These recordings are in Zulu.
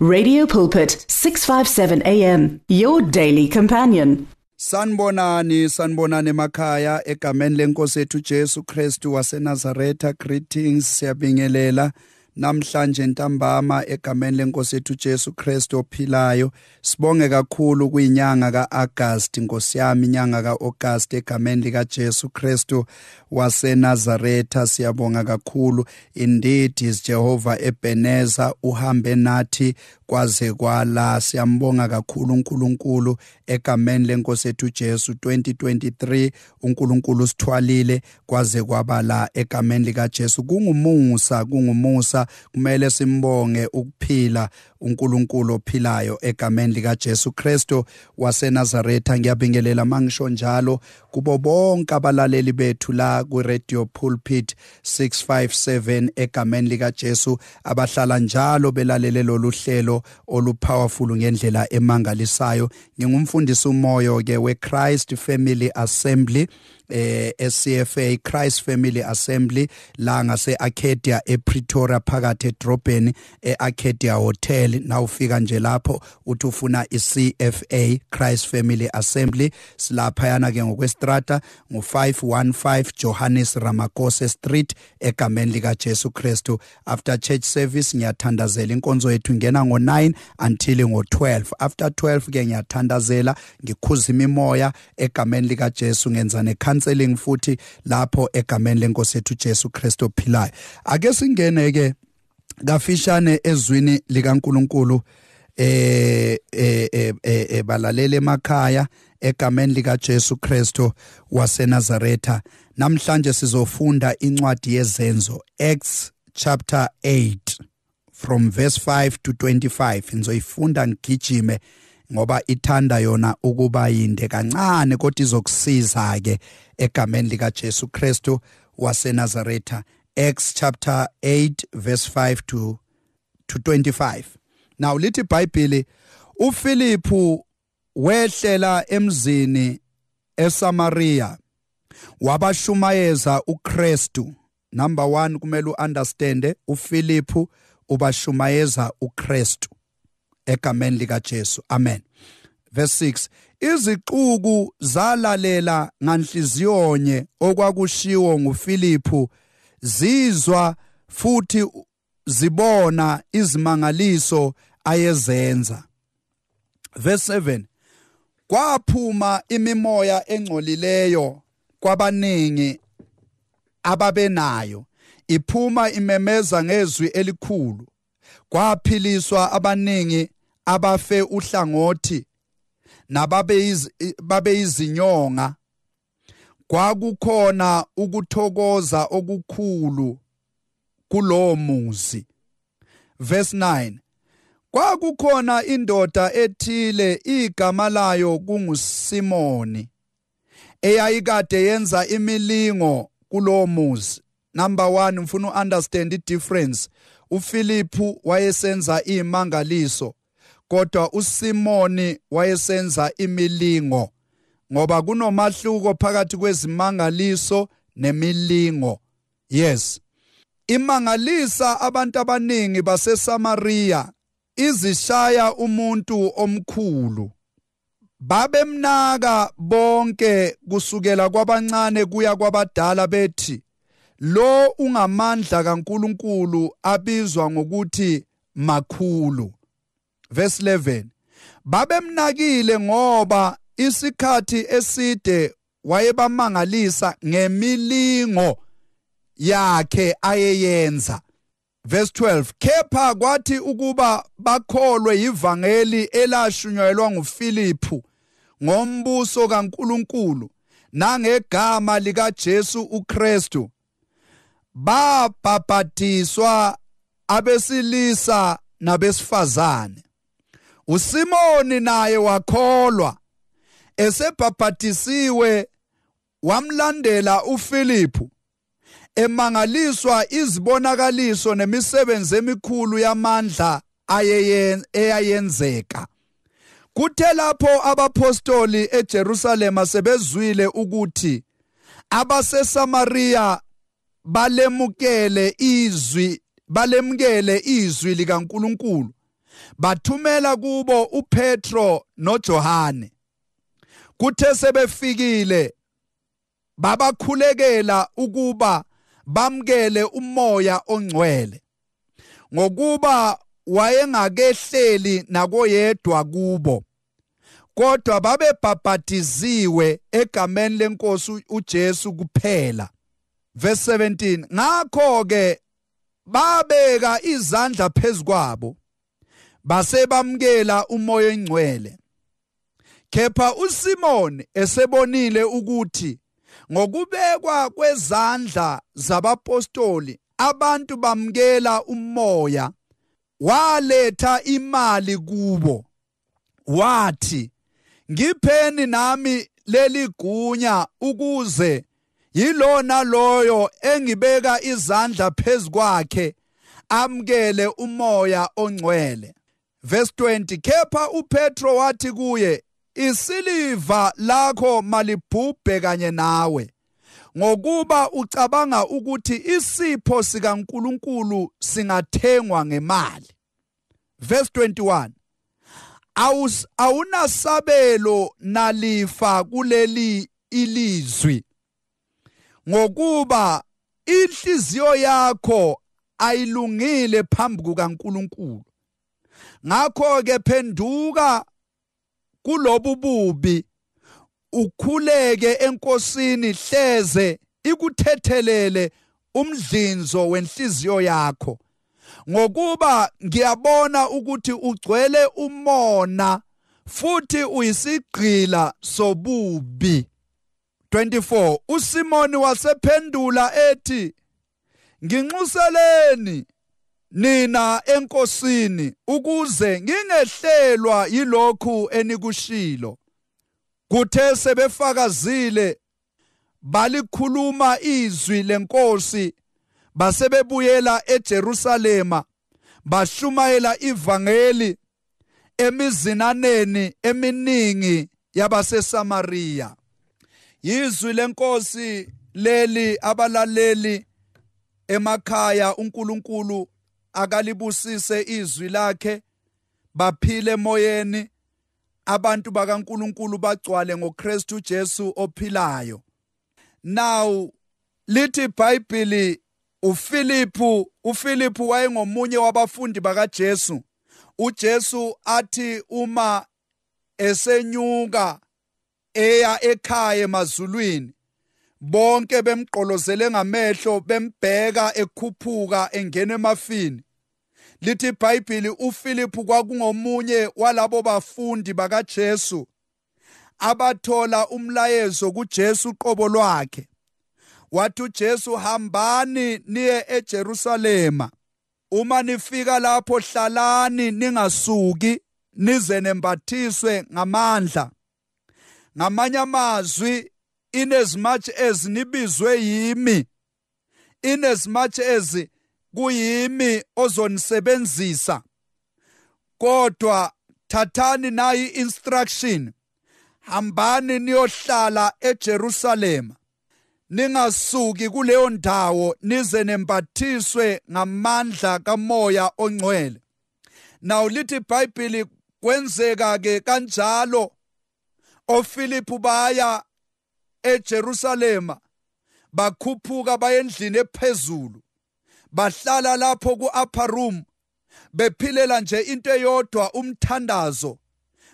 Radio Pulpit 657 AM your daily companion. Sanibonani sanibonani emakhaya egameni lenkosi ethu Jesu Kristu waseNazaretha greetings siyabingelela namhlanje ntambama egameni lenkosi ethu Jesu Kristu ophilayo. Sibonge kakhulu kuyinyanga kaAugust inkosi yami inyanga kaAugust egameni lika Jesu Kristu waseNazaretha. Siyabonga kakhulu. Indeed is Jehovah Ebenezer uhambe nathi kwaze kwala. Siyambonga kakhulu uNkulunkulu egameni lenkosi ethu Jesu. 2023 uNkulunkulu sithwalile kwaze kwabala egameni lika Jesu. Kungumusa kungumusa. Kumele simbonge ukuphila uNkulunkulu ophilayo egameni lika Jesu Kristo waseNazaretha. Ngiyabingelela mangisho njalo kubo bonke abalaleli bethu la ku Radio Pulpit 657 egameni lika Jesu abahlala njalo belalele lolu hlelo olupowerful ngendlela emangalisayo. Ngingumfundisi umoyo ke we Christ Family Assembly. Eh eCFA Christ Family Assembly la ngase Arcadia ePretoria phakathi edrobheni eArcadia Hotel. Nawufika nje lapho uthi ufuna iCFA Christ Family Assembly. Silapha yana ke ngokwestrata ngo515 Johannes Ramakose Street egameni lika Jesu Christu after church service ngiyathandazela inkonzo yethu. Ingena ngo9 until ngo12 after 12 ke ngiyathandazela ngikhuza imimoya egameni lika Jesu ngenza nekhanda counseling futhi lapho egameni lenkosi yethu Jesu Kristu ophilayo. Ake singene ke kafishane ezwini likaNkuluNkulu eh eh eh balalele emakhaya egameni lika Jesu Kristu waseNazaretha. Namhlanje sizofunda incwadi yezenzo Acts chapter 8 from verse 5 to 25 ngizoyifunda ngigijime ngoba ithanda yona ukuba yinde kancane kodwa izokusiza ke egameni lika Jesu Kristu waseNazaretha. Acts chapter 8 verse 5 to to 25 now lithi iBhayibheli uPhilippu wehlela emzini eSamaria wabashumayeza uKristu. Number 1 kumele uunderstand uPhilippu ubashumayeza uKristu. Egameni lika Jesu amen. Verse 6 iziquku zalalela nganhliziyonye okwakushiwo nguFiliphu zizwa futhi zibona izimangaliso ayezenza. Verse 7 kwaphuma imimoya engcolileyo kwabaningi ababenayo iphuma imemeza ngezwi elikhulu kwaphiliswa abaningi abafe uhlangothi nababeyizinyonga kwakukhona ukuthokoza okukhulu kulowo muzi. Verse 9 kwakukhona indoda ethile igama layo kunguSimoni eyayikade yenza imilingo kulowo muzi. Number 1 mfuna uunderstand i difference uFiliphu wayesenza imangaliso. Kodwa uSimoni wayesenza imilingo ngoba kunomahluko phakathi kwezimangaliso nemilingo. Yes. Imangalisa abantu abaningi baseSamaria izishaya umuntu omkhulu. Babemnaka bonke kusukela kwabancane kuya kwabadala bethi lo ungamandla kaNkuluNkulu abizwa ngokuthi makhulu. Verse 11 babemnakile ngoba isikhathi eside wayebamangalisa ngemilingo yakhe ayeyenza. Verse 12 kepha kwathi ukuba bakholwe ivangeli elashunyayelwa nguFiliphu ngombuso kaNkuluNkulu nangegama lika Jesu uKristu babhabhadiswa abesilisa nabesifazane. uSimoni naye wakholwa esebhabhadisiwe wamlandela uFiliphu emangaliswa izibonakaliso nemisebenzi emikhulu yamandla ayeyenzeka kuthe lapho abapostoli eJerusalema sebezwile ukuthi abaseSamaria balemukele izwi balemukele izwi likaNkuluNkulu bathumela kubo uPetro noJohane. Kuthe sebefikile babakhulekela ukuba bamkele umoya ongcwele. Ngokuba wayengakehleli nakoyedwa kubo kodwa babebhabhatiziwe egameni lenkosi uJesu kuphela. Verse 17 ngakho ke babeka izandla phezukwabo base bamkela umoya engcwele. Kepha uSimon esebonile ukuthi ngokubekwa kwezandla zabapostoli abantu bamkela umoya waletha imali kubo. Wathi ngipheni nami leli gunya ukuze yilona loyo engibeka izandla phezukwakhe amkele umoya ongcwele. Verse 20 kepha uPetro wathi kuye isiliva lakho malibhubhe kanye nawe ngokuba ucabanga ukuthi isipho sikaNkuluNkulu singathengwa ngemali. Verse 21 awunasabelo nalifa kuleli ilizwi ngokuba inhliziyo yakho ayilungile phambi kukaNkuluNkulu. Ngakho ke phenduka kulobu bubi ukhuleke enkosini hleze ikuthethelele umdlinzo wenhliziyo yakho. Ngokuba ngiyabona ukuthi ugcwele umona futhi uyisigqila sobubi. 24 uSimoni wasephendula ethi nginxuseleni. Nina enkosini ukuze ngingehlelwa yilokhu enikushilo. Kuthe sebefakazile balikhuluma izwi lenkosi basebebuyela eJerusalema bashumayela ivangeli emizinaneni eminingi yabaseSamaria yizwi lenkosi leli abalaleli emakhaya uNkulunkulu akalibusise izwi lakhe baphile emoyeni. Abantu bakaNkuluNkulu bagcwale ngoKristu Jesu ophilayo. Now lithi iBhayibheli uFiliphu uFiliphu wayengomunye wabafundi bakaJesu. uJesu athi uma esenyuka eya ekhaya emazulwini bonke bemgqolozele ngamehlo bembheka ekhuphuka engena emafini. Lithi iBhayibheli uFiliphu kwakungomunye walabo bafundi bakaJesu abathola umlayezo kuJesu qobo lwakhe. Wathi uJesu hambani niye eJerusalema. Uma nifika lapho hlalani ningasuki nize nembathiswe ngamandla. Ngamanye amazwi in as much as nibizwe yimi in as much as kuyimi ozonisebenzisa. Kodwa thathani nayi instruction hambani niyohlala eJerusalem ningasuki kuleyo ndawo nize nembathiswe ngamandla kamoya ongcwele. Naw lithi iBhayibheli kwenzeka ke kanjalo. oFiliphu baya eJerusalema bakhuphuka bayendlini ephezulu bahlala lapho ku-upper room bephilela nje into eyodwa umthandazo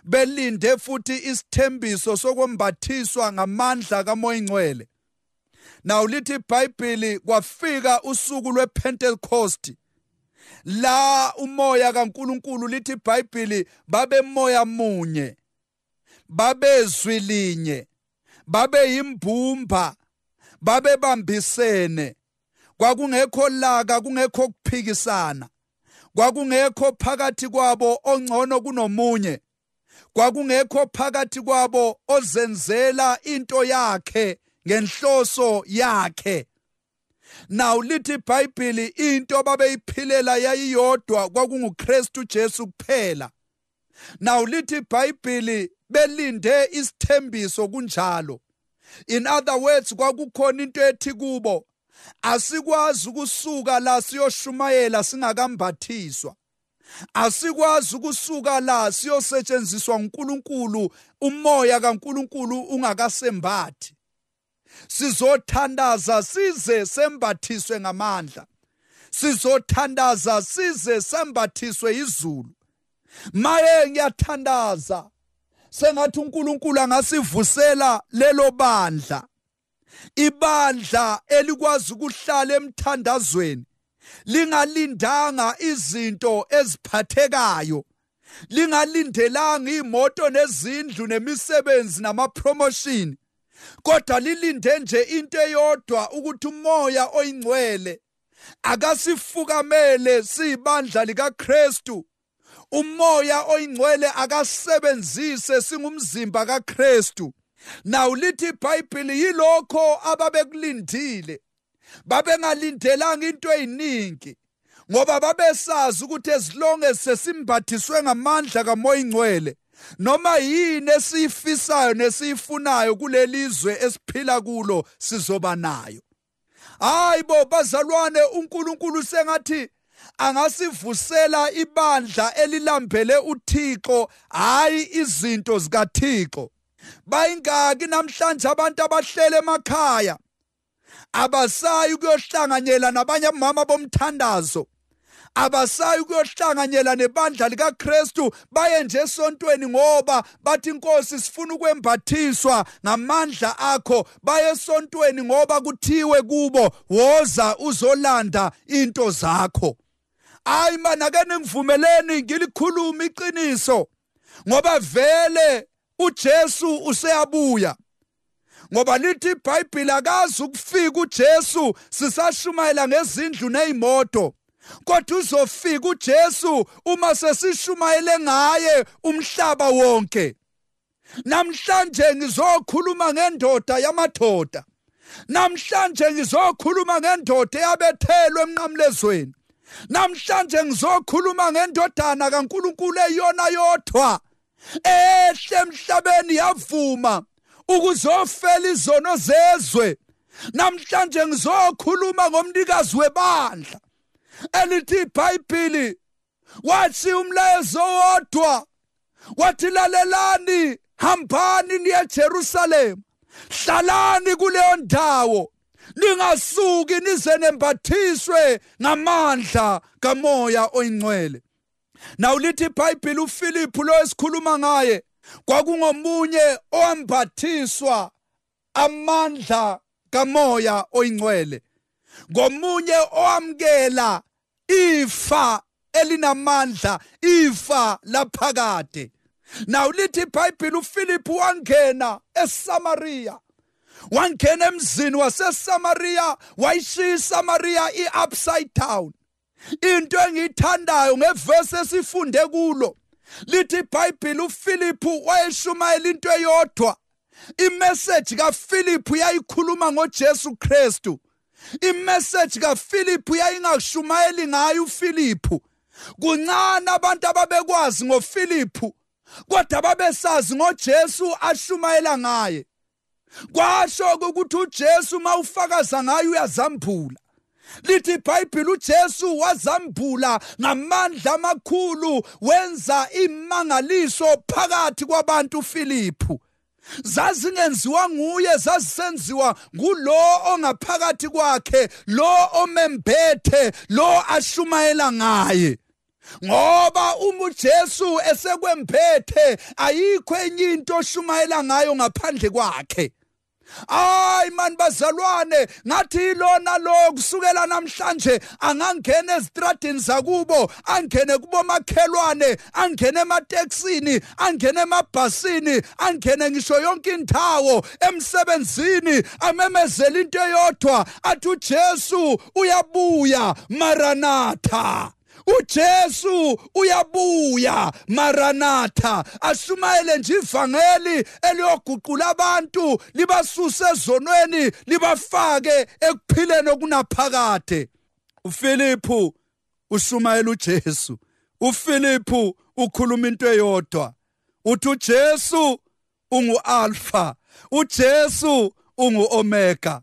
belinde futhi isithembiso sokwembathiswa ngamandla kamoya ingcwele Now lithi iBhayibheli kwafika usuku lwePentecost la umoya kaNkuluNkulu lithi iBhayibheli babemoya munye babezwi linye. Babe yimbumba babebambisene kwakungekho laka kungekho kuphikisana. Kwakungekho phakathi kwabo ongcono kunomunye. Kwakungekho phakathi kwabo ozenzela into yakhe ngenhloso yakhe. Now lithi iBhayibheli into babeyiphilela yayiyodwa kwakunguKristu Jesu kuphela. Now lithi iBhayibheli belinde isithembiso kunjalo. In other words kwakukhona into ethi kubo asikwazi ukusuka la siyoshumayela singakambathiswa asikwazi ukusuka la siyosetshenziswa uNkulunkulu umoya kaNkulunkulu ungakasembathi. Sizothandaza size sembathiswe ngamandla. Sizothandaza size sembathiswe izulu maye ngiyathandaza. Sengathi uNkulunkulu angasivusela lelo bandla ibandla elikwazi ukuhlala emthandazweni lingalindanga izinto eziphathekayo lingalindelanga imoto nezindlu nemisebenzi namapromotion kodwa lilinde nje into eyodwa ukuthi umoya oyingcwele akasifukamele siyibandla likaKristu. Umoya oyingcwele akasebenzise singumzimba kaKristu. Nawu lithi iBhayibheli yilokho ababekulindile. Babengalindelanga into eyiningi ngoba babesazi ukuthi ezilonge sesimbathiswe ngamandla kamoya ingcwele noma yini esiyifisayo nesiyifunayo kulelizwe esiphila kulo sizoba nayo. Hayibo bazalwane uNkulunkulu sengathi angasivusela ibandla elilambele uThixo hayi izinto zikaThixo. Bayingaki namhlanje abantu abahlele emakhaya. Abasayi ukuyohlanganyela nabanye abomama bomthandazo. Abasayi ukuyohlanganyela nebandla likaKristu baye nje esontweni ngoba bathi inkosi sifuna ukwembathiswa ngamandla akho. Baye esontweni ngoba kuthiwe kubo woza uzolanda into zakho. Ayi mana ake ningivumeleni ngilikhuluma iqiniso ngoba vele uJesu useyabuya. Ngoba lithi iBhayibheli akazi ukufika uJesu sisashumayela ngezindlu nezimoto kodwa uzofika uJesu uma sesishumayele ngaye umhlaba wonke. Namhlanje ngizokhuluma ngendoda yamadoda namhlanje ngizokhuluma ngendoda eyabethelwe emnqamlezweni. Namhlanje ngizokhuluma ngendodana kaNkuluNkulu eyona yodwa ehle emhlabeni yavuma ukuzofela izono zezwe. Namhlanje ngizokhuluma ngomnikazi webandla. Elithi iBhayibheli wathi umlayezo wodwa wathi lalelani hambani niye Jerusalem. Hlalani kuleyo ndawo. Ningasuki nize nembathiswe ngamandla kamoya oyingcwele nawulithi iBhayibheli uPhilip lo esikhuluma ngaye kwakungomunye owambathiswa amandla kamoya oyingcwele ngomunye owamkela ifa elinamandla ifa laphakade. Nawulithi iBhayibheli uPhilip wangena eSamaria wangena emzini waseSamaria wayishiya iSamaria iupside down. Into engiyithandayo ngevesi esifunde kulo lithi iBhayibheli uPhilip wayeshumayela into eyodwa. Imessage kaPhilip yayikhuluma ngoJesu Kristu. Imessage kaPhilip yayingashumayeli ngayo uPhilip kuncane abantu ababekwazi ngoPhilip kodwa babesazi ngoJesu ashumayela ngaye. Kwasho ukuthi uJesu mawufakaza ngayo uyazambula lithi iBhayibheli uJesu wazambula ngamandla amakhulu wenza imangaliso phakathi kwabantu uFilipu zazingenziwa nguye zazisenziwa ngulo ongaphakathi kwakhe lo omembethe lo ashumayela ngaye. Ngoba uma uJesu esekwemphethe ayikho enye into oshumayela ngayo ngaphandle kwakhe. Hayi man bazalwane ngathi ilona lo kusukela namhlanje angangena ezitradini zakubo angene kubo makhelwane angene emateksini angene emabhasini angene ngisho yonke indawo emsebenzini amemezela into eyodwa athi uJesu uyabuya maranatha. uJesu uyabuya maranatha. Ashumayele nje ivangeli eliyoguqula abantu libasuse ezonweni libafake ekuphileni okunaphakade. uFiliphu ushumayela uJesu. uFiliphu ukhuluma into eyodwa. Uthi uJesu ungualpha uJesu ungu omega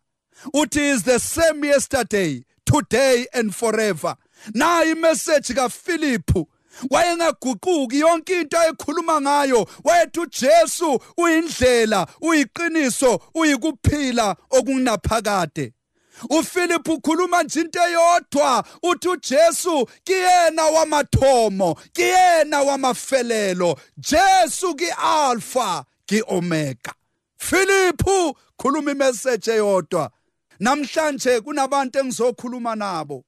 uthi is the same yesterday today and forever. Nayi imessage kaPhilip wayengaguquki yonke into ayekhuluma ngayo. Wayethi uJesu uyindlela uyiqiniso uyikuphila okunaphakade uPhilip ukhuluma nje into eyodwa. Uthi uJesu kiyena wamathomo kiyena wamafelelo. Jesu kialpha kiomega. Philip khuluma imessage eyodwa. Namhlanje kunabantu engizokhuluma nabo.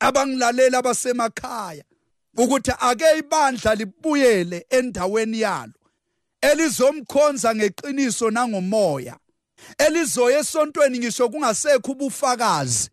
Abangilalela abasemakhaya ukuthi ake ibandla libuyele endaweni yalo elizomkhonza ngeqiniso nangomoya elizoya esontweni ngisho kungasekho ubufakazi.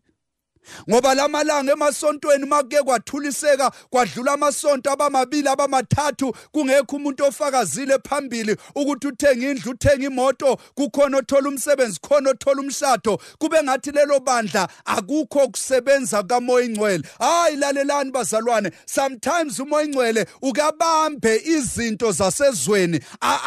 Ngoba lamalanga emasontweni makuke kwathuliseka kwadlula amasonto abamabili abamathathu. Kungekho umuntu ofakazile phambili ukuthi uthenga indlu uthenga imoto kukhona othola umsebenzi khona othola umshado. Kube ngathi lelo bandla akukho kusebenza kamoya ingcwele hayi lalelani bazalwane. Sometimes umoya ingcwele ukabambe izinto zasezweni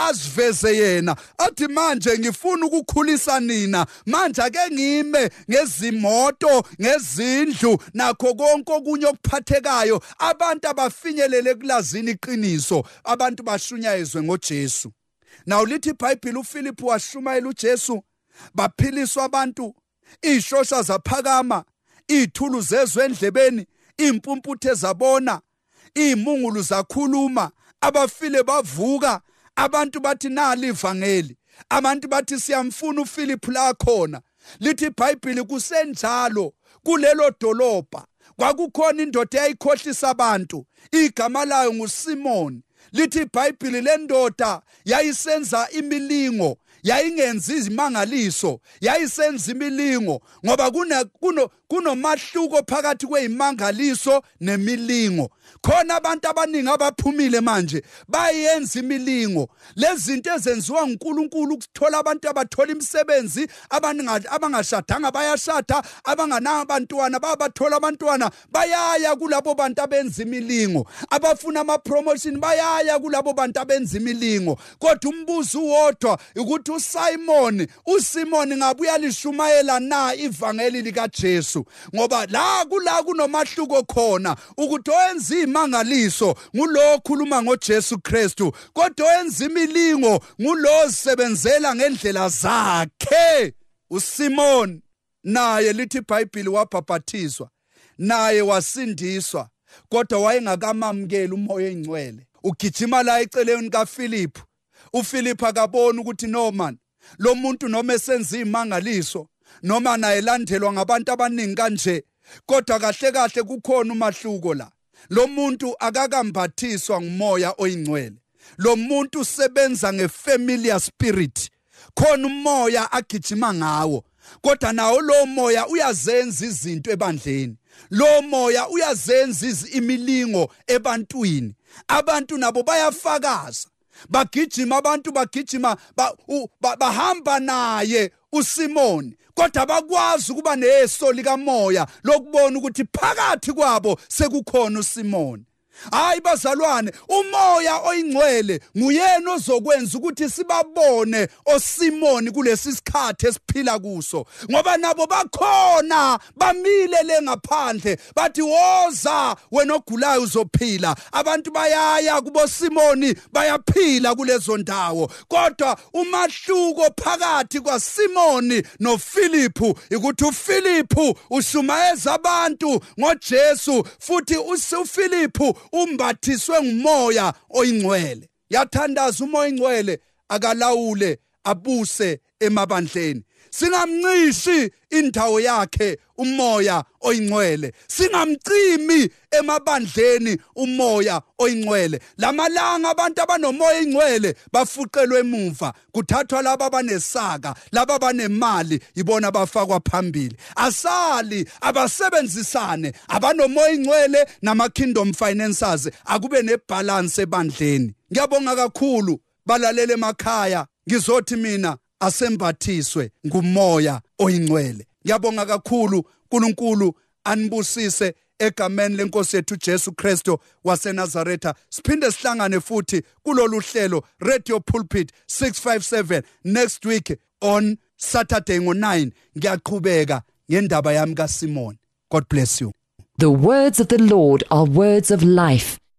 aziveze yena. Athi manje ngifuna ukukhulisa nina. Manje ake ngime ngezimoto ngezi izindlu nakho konke okunye okuphathekayo abantu abafinyelele kulazini iqiniso abantu bashunyayezwe ngoJesu. Now lithi iBhayibheli uPhilip washumayela uJesu baphiliswa abantu ishosha zaphakama ithulu zezwe endlebeni impumputhe zabona imungulu zakhuluma abafile bavuka abantu bathi nali ivangeli. Abantu bathi siyamfuna uPhilip la khona. Lithi iBhayibheli kusenjalo. Kulelo dolobha. Kwakukhona indoda eyayikhohlisa abantu igama layo nguSimon lithi iBhayibheli lendoda yayisenza imilingo yayingenzi izimangaliso yayisenza imilingo ngoba kunomahluko phakathi kwezimangaliso nemilingo. Khona abantu abaningi abaphumile manje bayenza imilingo. Lezi zinto ezenziwa uNkulunkulu ukuthola abantu abathola imisebenzi abangashadanga bayashada abangananga abantwana babathola abantwana bayaya kulabo bantu abenza imilingo. Abafuna ama promotion bayaya kulabo bantu abenza imilingo. Kodwa umbuzo uwodwa ukuthi uSimon uSimon ngabuya lishumayela na ivangeli lika Jesu ngoba la kula kunomahluko khona ukuthi owenza imangaliso ngulo okhuluma ngoJesu Kristu kodwa oyenza imilingo ngulo osebenzela ngendlela zakhe. uSimon naye lithi iBhayibheli wabhabhathizwa naye wasindiswa kodwa wayengakamamukeli umoya engcwele. Ugijima la eceleni kaPhilip uPhilip akabona ukuthi no man lo muntu noma esenza imangaliso noma naye landelwa ngabantu abaningi kanje kodwa kahle kahle kukhona umahluko la. Lo muntu akakambathiswa ngumoya oyingcwele. Lo muntu usebenza ngefamiliar spirit. Khona umoya agijima ngawo. Kodwa nawo lo moya uyazenza izinto ebandleni. Lo moya uyazenza imilingo ebantwini. Abantu nabo bayafakaza. Bagijima abantu bagijima bahamba naye uSimoni kodwa bakwazi ukuba neso likamoya lokubona ukuthi phakathi kwabo sekukhona uSimoni. Hayi bazalwane umoya oyingcwele nguyena ozokwenza ukuthi sibabone osimoni kulesi sikhathi esiphila kuso. Ngoba nabo bakhona bamile le ngaphandle bathi woza wena ogulayo uzophila. Abantu bayaya kubo simoni bayaphila kulezo ndawo. Kodwa umahluko phakathi kwasimoni nofilipu ukuthi ufilipu ushumayeza abantu ngojesu futhi ufilipu umbathiswe ngumoya oyingcwele. Yathandaza umoya oyingcwele akalawule abuse emabandleni. Singamncishi indawo yakhe umoya oyingcwele. Singamcimi emabandleni umoya oyingcwele. Lamalanga abantu abanomoya oyingcwele bafuqelwe emuva. Kuthathwa laba abanesaka laba abanemali ibona bafakwa phambili. Asali abasebenzisane abanomoya oyingcwele nama kingdom financiers akube nebalance ebandleni. Ngiyabonga kakhulu balalele emakhaya. Ngizothi mina asembathiswe ngumoya oyingcwele. Ngiyabonga kakhulu uNkulunkulu anibusise egameni lenkosi yethu Jesu Kristo waseNazaretha. Siphinde sihlangane futhi kulolu hlelo Radio Pulpit 657 next week on Saturday ngo9 ngiyaqhubeka ngendaba yami kaSimon God bless you. The words of the Lord are words of life.